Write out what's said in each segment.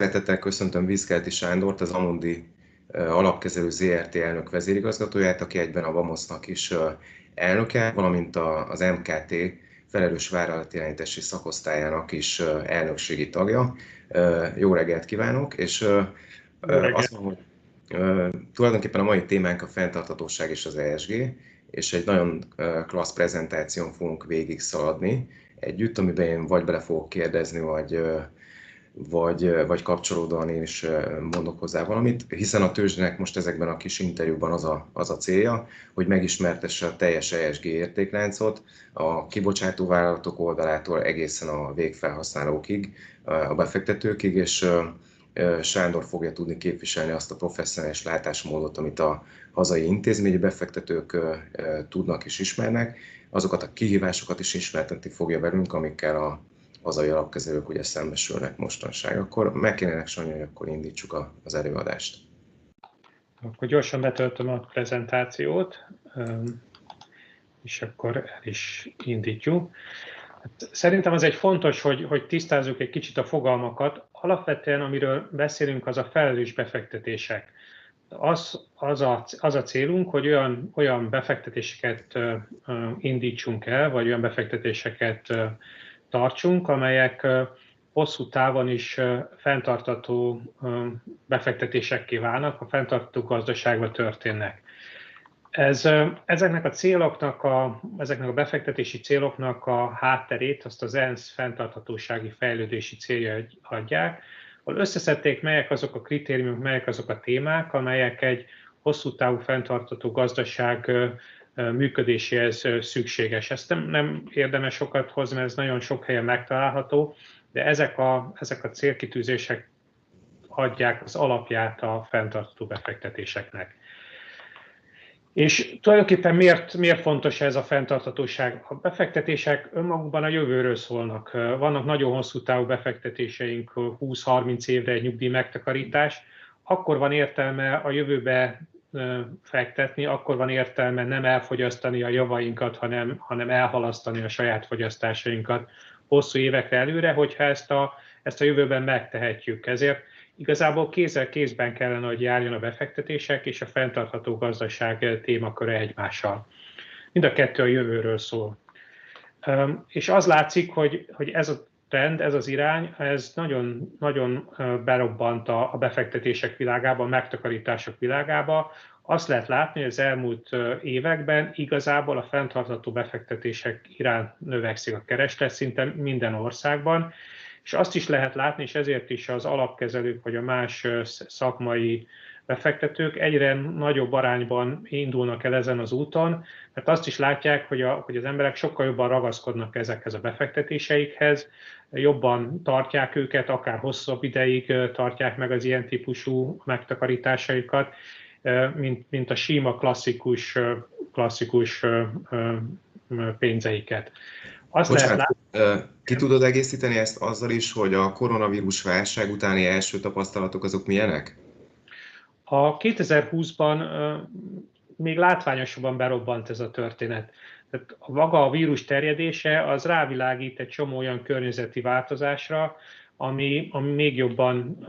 Szeretettel köszöntöm Vízkelti Sándort, az Amundi alapkezelő ZRT elnök vezérigazgatóját, aki egyben a Vamosznak is elnöke, valamint az MKT felelős vállalatirányítási szakosztályának is elnökségi tagja. Jó reggelt kívánok, és azt mondom, hogy tulajdonképpen a mai témánk a fenntarthatóság és az ESG, és egy nagyon klassz prezentáción fogunk végig szaladni együtt, amiben én vagy bele fogok kérdezni, vagy vagy, vagy kapcsolódóan én is mondok hozzá valamit, hiszen a tőzsdének most ezekben a kis interjúban az a, az a célja, hogy megismertesse a teljes ESG értékláncot, a kibocsátó vállalatok oldalától egészen a végfelhasználókig, a befektetőkig, és Sándor fogja tudni képviselni azt a professzionális látásmódot, amit a hazai intézményi befektetők tudnak és ismernek, azokat a kihívásokat is ismertetni fogja velünk, amikkel a hazai alapkezelők ugye szembesülnek mostanság. Akkor megkérdezek Sanyi, hogy akkor indítsuk az előadást. Akkor gyorsan betöltöm a prezentációt, és akkor el is indítjuk. Hát szerintem az egy fontos, hogy, hogy tisztázzuk egy kicsit a fogalmakat. Alapvetően, amiről beszélünk, az a felelős befektetések. Az, az, a, az a célunk, hogy olyan, olyan befektetéseket indítsunk el, vagy olyan befektetéseket tartsunk, amelyek hosszú távon is fenntartató befektetésekké válnak, a fenntartató gazdaságban történnek. Ez, ezeknek a céloknak, a, ezeknek a befektetési céloknak a hátterét azt az ENSZ fenntarthatósági fejlődési célja adják, ahol összeszedték, melyek azok a kritériumok, melyek azok a témák, amelyek egy hosszú távú fenntartató gazdaság működéséhez szükséges. Ezt nem, nem érdemes sokat hozni, ez nagyon sok helyen megtalálható, de ezek a, ezek a célkitűzések adják az alapját a fenntartó befektetéseknek. És tulajdonképpen miért, miért fontos ez a fenntarthatóság? A befektetések önmagukban a jövőről szólnak. Vannak nagyon hosszú távú befektetéseink, 20-30 évre egy nyugdíj megtakarítás, akkor van értelme a jövőbe fektetni, akkor van értelme nem elfogyasztani a javainkat, hanem, hanem elhalasztani a saját fogyasztásainkat hosszú évekre előre, hogyha ezt a, ezt a jövőben megtehetjük. Ezért igazából kézzel kézben kellene, hogy járjon a befektetések és a fenntartható gazdaság témaköre egymással. Mind a kettő a jövőről szól. És az látszik, hogy, hogy ez a trend, ez az irány, ez nagyon, nagyon berobbant a, befektetések világába, a megtakarítások világába. Azt lehet látni, hogy az elmúlt években igazából a fenntartható befektetések iránt növekszik a kereslet szinte minden országban, és azt is lehet látni, és ezért is az alapkezelők vagy a más szakmai befektetők egyre nagyobb arányban indulnak el ezen az úton, mert azt is látják, hogy, a, hogy az emberek sokkal jobban ragaszkodnak ezekhez a befektetéseikhez, jobban tartják őket, akár hosszabb ideig tartják meg az ilyen típusú megtakarításaikat, mint, mint a sima klasszikus, klasszikus pénzeiket. Azt Bocsánat, lehet ki tudod egészíteni ezt azzal is, hogy a koronavírus válság utáni első tapasztalatok azok milyenek? A 2020-ban még látványosabban berobbant ez a történet. Tehát a maga a vírus terjedése az rávilágít egy csomó olyan környezeti változásra, ami, ami még, jobban,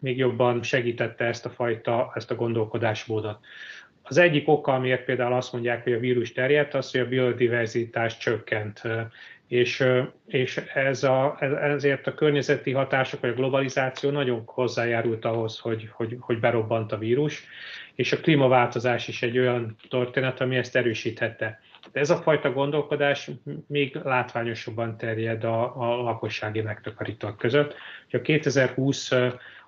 még jobban segítette ezt a fajta, ezt a gondolkodásmódot. Az egyik oka, amiért például azt mondják, hogy a vírus terjedt, az, hogy a biodiverzitás csökkent. És, és ez a, ezért a környezeti hatások, vagy a globalizáció nagyon hozzájárult ahhoz, hogy, hogy, hogy berobbant a vírus, és a klímaváltozás is egy olyan történet, ami ezt erősíthette. De ez a fajta gondolkodás még látványosabban terjed a, a lakossági megtakarítók között. A 2020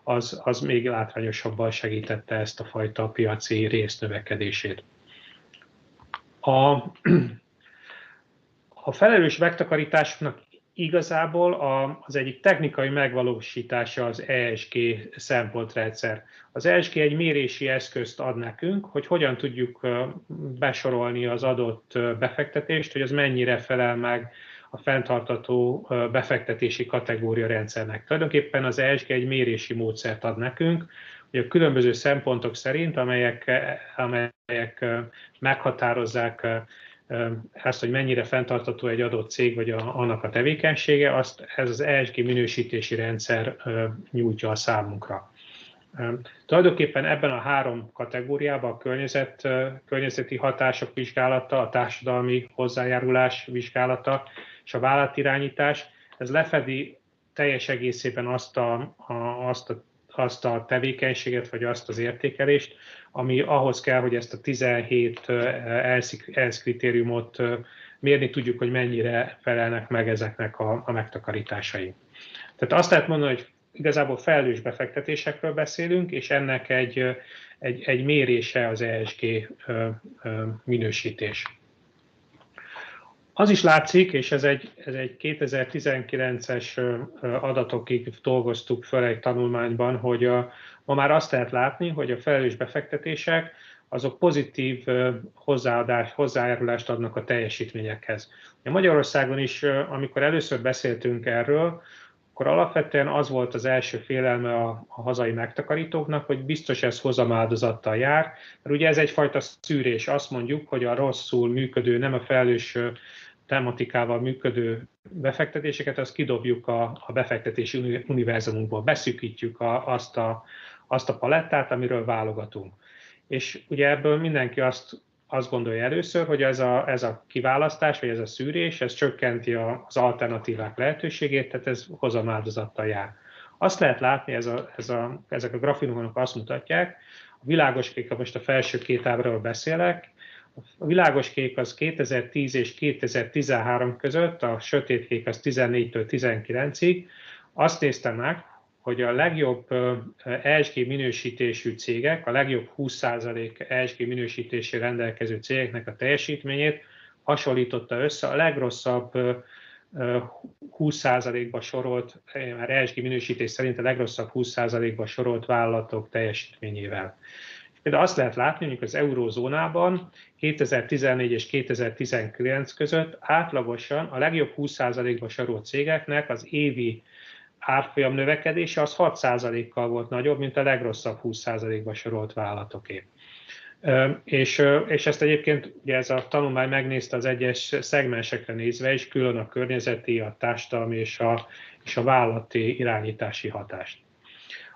az, az még látványosabban segítette ezt a fajta piaci résznövekedését. A, a felelős megtakarításoknak igazából az egyik technikai megvalósítása az ESG szempontrendszer. Az ESG egy mérési eszközt ad nekünk, hogy hogyan tudjuk besorolni az adott befektetést, hogy az mennyire felel meg a fenntartató befektetési kategória rendszernek. Tulajdonképpen az ESG egy mérési módszert ad nekünk, hogy a különböző szempontok szerint, amelyek, amelyek meghatározzák ezt, hogy mennyire fenntartató egy adott cég vagy a, annak a tevékenysége, azt ez az ESG minősítési rendszer nyújtja a számunkra. Tulajdonképpen ebben a három kategóriában a környezet, környezeti hatások vizsgálata, a társadalmi hozzájárulás vizsgálata és a vállalatirányítás, ez lefedi teljes egészében azt a, a, azt a azt a tevékenységet, vagy azt az értékelést, ami ahhoz kell, hogy ezt a 17 ELSZ kritériumot mérni tudjuk, hogy mennyire felelnek meg ezeknek a, a megtakarításai. Tehát azt lehet mondani, hogy igazából felelős befektetésekről beszélünk, és ennek egy, egy, egy mérése az ESG minősítés. Az is látszik, és ez egy, ez egy 2019-es adatokig dolgoztuk fel egy tanulmányban, hogy a, ma már azt lehet látni, hogy a felelős befektetések azok pozitív hozzáadás, hozzájárulást adnak a teljesítményekhez. Magyarországon is, amikor először beszéltünk erről, akkor alapvetően az volt az első félelme a, a hazai megtakarítóknak, hogy biztos ez hozamáldozattal jár, mert ugye ez egyfajta szűrés. Azt mondjuk, hogy a rosszul működő, nem a felelős tematikával működő befektetéseket, azt kidobjuk a, a befektetési univerzumunkból, beszűkítjük a, azt, a, azt a palettát, amiről válogatunk. És ugye ebből mindenki azt, azt gondolja először, hogy ez a, ez a kiválasztás, vagy ez a szűrés, ez csökkenti az alternatívák lehetőségét, tehát ez hozamáldozattal jár. Azt lehet látni, ez a, ez a, ezek a grafikonok azt mutatják, a világos kék, most a felső két ábráról beszélek, a világos kék az 2010 és 2013 között, a sötét kék az 14-től 19-ig. Azt néztem meg, hogy a legjobb ESG minősítésű cégek, a legjobb 20% ESG minősítésű rendelkező cégeknek a teljesítményét hasonlította össze a legrosszabb 20%-ba sorolt, már ESG minősítés szerint a legrosszabb 20%-ba sorolt vállalatok teljesítményével. Például azt lehet látni, hogy az eurózónában 2014 és 2019 között átlagosan a legjobb 20%-ba sorolt cégeknek az évi árfolyam növekedése az 6%-kal volt nagyobb, mint a legrosszabb 20%-ba sorolt vállalatoké. És, és ezt egyébként ugye ez a tanulmány megnézte az egyes szegmensekre nézve is, külön a környezeti, a társadalmi és a, és a vállalati irányítási hatást.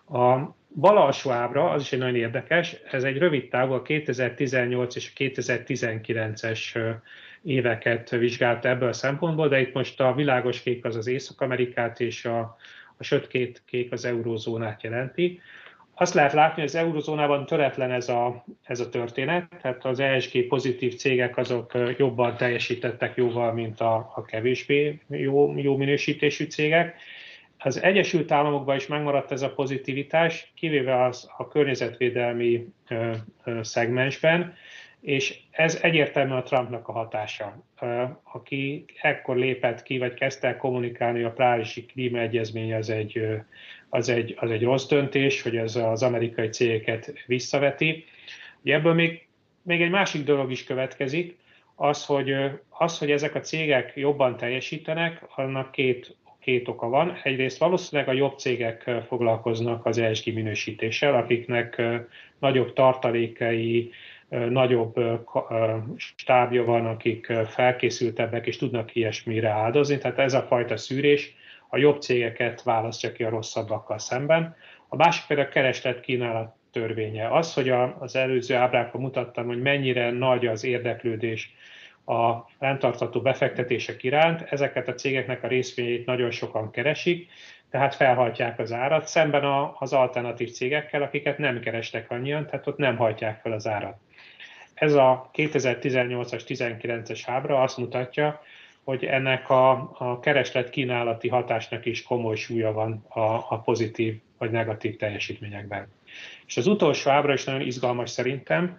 A bal alsó ábra, az is egy nagyon érdekes, ez egy rövid távú, a 2018 és a 2019-es éveket vizsgálta ebből a szempontból, de itt most a világos kék az az Észak-Amerikát, és a, a sötét kék az eurózónát jelenti. Azt lehet látni, hogy az eurozónában töretlen ez a, ez a történet, tehát az ESG pozitív cégek azok jobban teljesítettek jóval, mint a, a kevésbé jó, jó minősítésű cégek, az Egyesült Államokban is megmaradt ez a pozitivitás, kivéve az a környezetvédelmi ö, ö, szegmensben, és ez egyértelműen a Trumpnak a hatása, ö, aki ekkor lépett ki, vagy kezdte el kommunikálni, hogy a Párizsi klímaegyezmény az egy, az, egy, az egy rossz döntés, hogy ez az amerikai cégeket visszaveti. Ugye ebből még, még egy másik dolog is következik, az hogy, az, hogy ezek a cégek jobban teljesítenek, annak két két oka van. Egyrészt valószínűleg a jobb cégek foglalkoznak az ESG minősítéssel, akiknek nagyobb tartalékai, nagyobb stábja van, akik felkészültebbek és tudnak ilyesmire áldozni. Tehát ez a fajta szűrés a jobb cégeket választja ki a rosszabbakkal szemben. A másik pedig a kereslet kínálat törvénye. Az, hogy az előző ábrákon mutattam, hogy mennyire nagy az érdeklődés a fenntartható befektetések iránt, ezeket a cégeknek a részvényeit nagyon sokan keresik, tehát felhajtják az árat, szemben az alternatív cégekkel, akiket nem kerestek annyian, tehát ott nem hajtják fel az árat. Ez a 2018-as, 19-es ábra azt mutatja, hogy ennek a, a kereslet-kínálati hatásnak is komoly súlya van a, a pozitív vagy negatív teljesítményekben. És az utolsó ábra is nagyon izgalmas szerintem,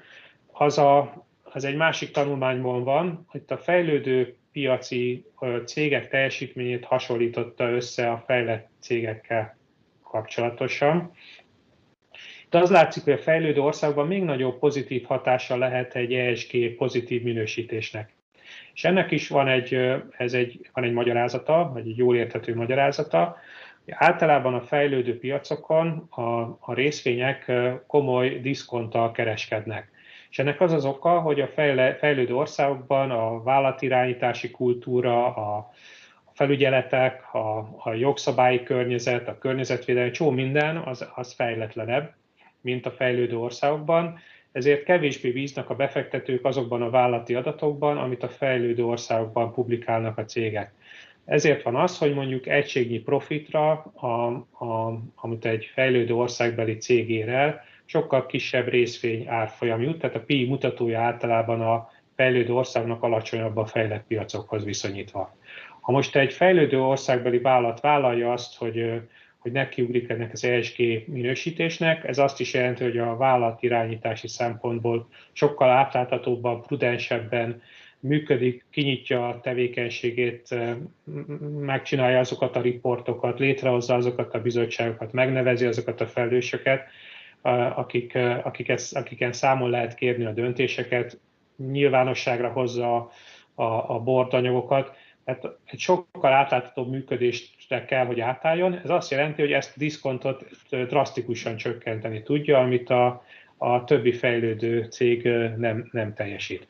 az a az egy másik tanulmányban van, hogy a fejlődő piaci cégek teljesítményét hasonlította össze a fejlett cégekkel kapcsolatosan. De az látszik, hogy a fejlődő országban még nagyobb pozitív hatása lehet egy ESG pozitív minősítésnek. És ennek is van egy, ez egy, van egy magyarázata, vagy egy jól érthető magyarázata. Általában a fejlődő piacokon a, a részvények komoly diszkonttal kereskednek. És ennek az az oka, hogy a fejlődő országokban a vállalatirányítási kultúra, a felügyeletek, a, a jogszabályi környezet, a környezetvédelmi, csó minden, az, az fejletlenebb, mint a fejlődő országokban, ezért kevésbé bíznak a befektetők azokban a vállalati adatokban, amit a fejlődő országokban publikálnak a cégek. Ezért van az, hogy mondjuk egységnyi profitra, a, a, amit egy fejlődő országbeli cég ér el, sokkal kisebb részvény árfolyam jut, tehát a PI mutatója általában a fejlődő országnak alacsonyabb a fejlett piacokhoz viszonyítva. Ha most egy fejlődő országbeli vállalat vállalja azt, hogy, hogy nekiugrik ennek az ESG minősítésnek, ez azt is jelenti, hogy a vállalat irányítási szempontból sokkal átláthatóbban, prudensebben működik, kinyitja a tevékenységét, megcsinálja azokat a riportokat, létrehozza azokat a bizottságokat, megnevezi azokat a felelősöket, akik, akik ezt, akiken számon lehet kérni a döntéseket, nyilvánosságra hozza a, a, bordanyagokat, tehát egy sokkal átláthatóbb működésre kell, hogy átálljon. Ez azt jelenti, hogy ezt a diszkontot drasztikusan csökkenteni tudja, amit a, a többi fejlődő cég nem, nem teljesít.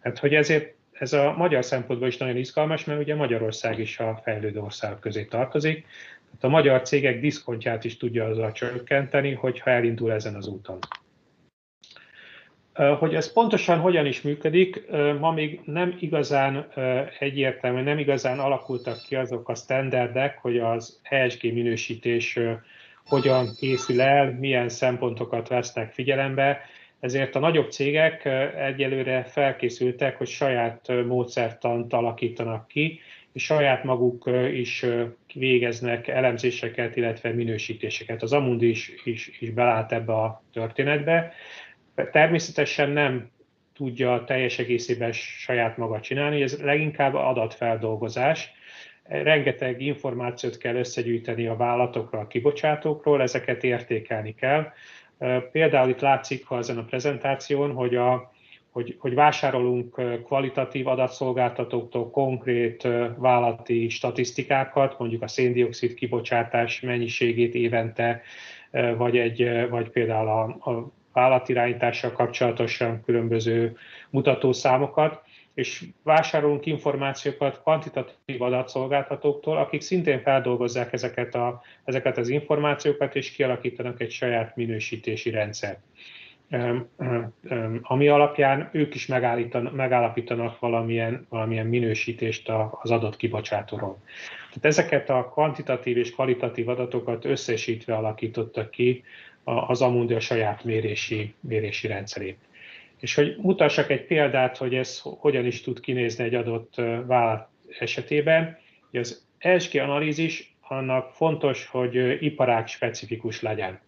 Hát, hogy ezért ez a magyar szempontból is nagyon izgalmas, mert ugye Magyarország is a fejlődő országok közé tartozik. Tehát a magyar cégek diszkontját is tudja azzal csökkenteni, hogyha elindul ezen az úton. Hogy ez pontosan hogyan is működik, ma még nem igazán egyértelmű, nem igazán alakultak ki azok a standardek, hogy az ESG minősítés hogyan készül el, milyen szempontokat vesznek figyelembe, ezért a nagyobb cégek egyelőre felkészültek, hogy saját módszertant alakítanak ki, saját maguk is végeznek elemzéseket, illetve minősítéseket. Az Amundi is, is, is belát ebbe a történetbe. Természetesen nem tudja teljes egészében saját maga csinálni, ez leginkább adatfeldolgozás. Rengeteg információt kell összegyűjteni a vállalatokról, a kibocsátókról, ezeket értékelni kell. Például itt látszik ha ezen a prezentáción, hogy, a, hogy, hogy vásárolunk kvalitatív adatszolgáltatóktól konkrét vállalati statisztikákat, mondjuk a széndiokszid kibocsátás mennyiségét évente, vagy, egy, vagy például a, a vállalatirányítással kapcsolatosan különböző mutatószámokat, és vásárolunk információkat kvantitatív adatszolgáltatóktól, akik szintén feldolgozzák ezeket, a, ezeket az információkat, és kialakítanak egy saját minősítési rendszert, ami alapján ők is megállapítanak valamilyen, valamilyen minősítést az adott kibocsátóról. Tehát ezeket a kvantitatív és kvalitatív adatokat összesítve alakítottak ki az Amundi a saját mérési, mérési rendszerét. És hogy mutassak egy példát, hogy ez hogyan is tud kinézni egy adott vállalat esetében, hogy az ESG analízis annak fontos, hogy iparág specifikus legyen.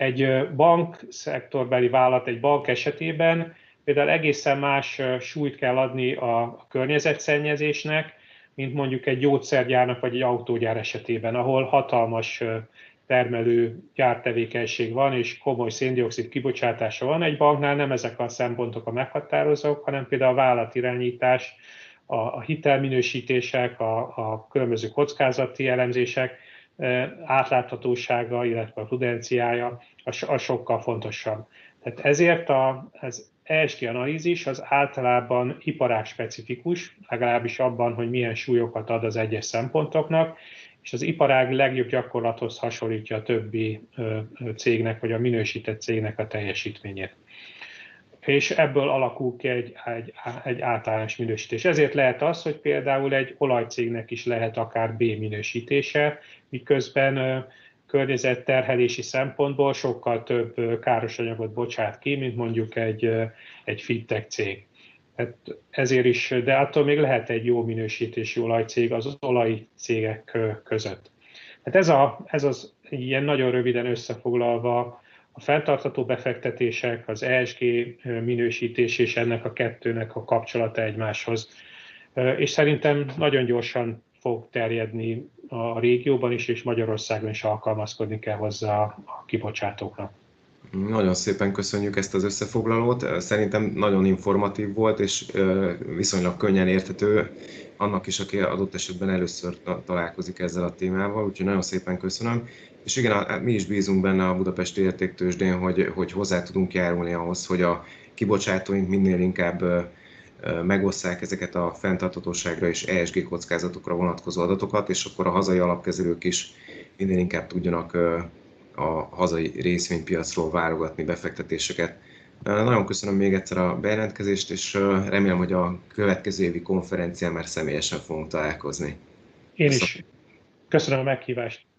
Egy bank szektorbeli vállalat, egy bank esetében például egészen más súlyt kell adni a környezetszennyezésnek, mint mondjuk egy gyógyszergyárnak vagy egy autógyár esetében, ahol hatalmas termelő gyártevékenység van, és komoly széndiokszid kibocsátása van. Egy banknál nem ezek a szempontok a meghatározók, hanem például a vállalatirányítás, a, a hitelminősítések, a, a különböző kockázati elemzések átláthatósága, illetve a prudenciája a, sokkal fontosabb. Tehát ezért a, az ESG analízis az általában iparág specifikus, legalábbis abban, hogy milyen súlyokat ad az egyes szempontoknak, és az iparág legjobb gyakorlathoz hasonlítja a többi cégnek, vagy a minősített cégnek a teljesítményét. És ebből alakul ki egy, egy, egy általános minősítés. Ezért lehet az, hogy például egy olajcégnek is lehet akár B minősítése, miközben környezetterhelési szempontból sokkal több káros anyagot bocsát ki, mint mondjuk egy, egy fintech cég. Hát ezért is, de attól még lehet egy jó minősítési olajcég az olajcégek között. Hát ez, a, ez az ilyen nagyon röviden összefoglalva a fenntartható befektetések, az ESG minősítés és ennek a kettőnek a kapcsolata egymáshoz. És szerintem nagyon gyorsan fog terjedni a régióban is, és Magyarországon is alkalmazkodni kell hozzá a kibocsátóknak. Nagyon szépen köszönjük ezt az összefoglalót. Szerintem nagyon informatív volt, és viszonylag könnyen érthető annak is, aki adott esetben először találkozik ezzel a témával, úgyhogy nagyon szépen köszönöm. És igen, mi is bízunk benne a Budapesti Értéktősdén, hogy, hogy hozzá tudunk járulni ahhoz, hogy a kibocsátóink minél inkább megosszák ezeket a fenntartatóságra és ESG kockázatokra vonatkozó adatokat, és akkor a hazai alapkezelők is minél inkább tudjanak a hazai részvénypiacról válogatni befektetéseket. Nagyon köszönöm még egyszer a bejelentkezést, és remélem, hogy a következő évi konferencián már személyesen fogunk találkozni. Én is köszönöm a meghívást.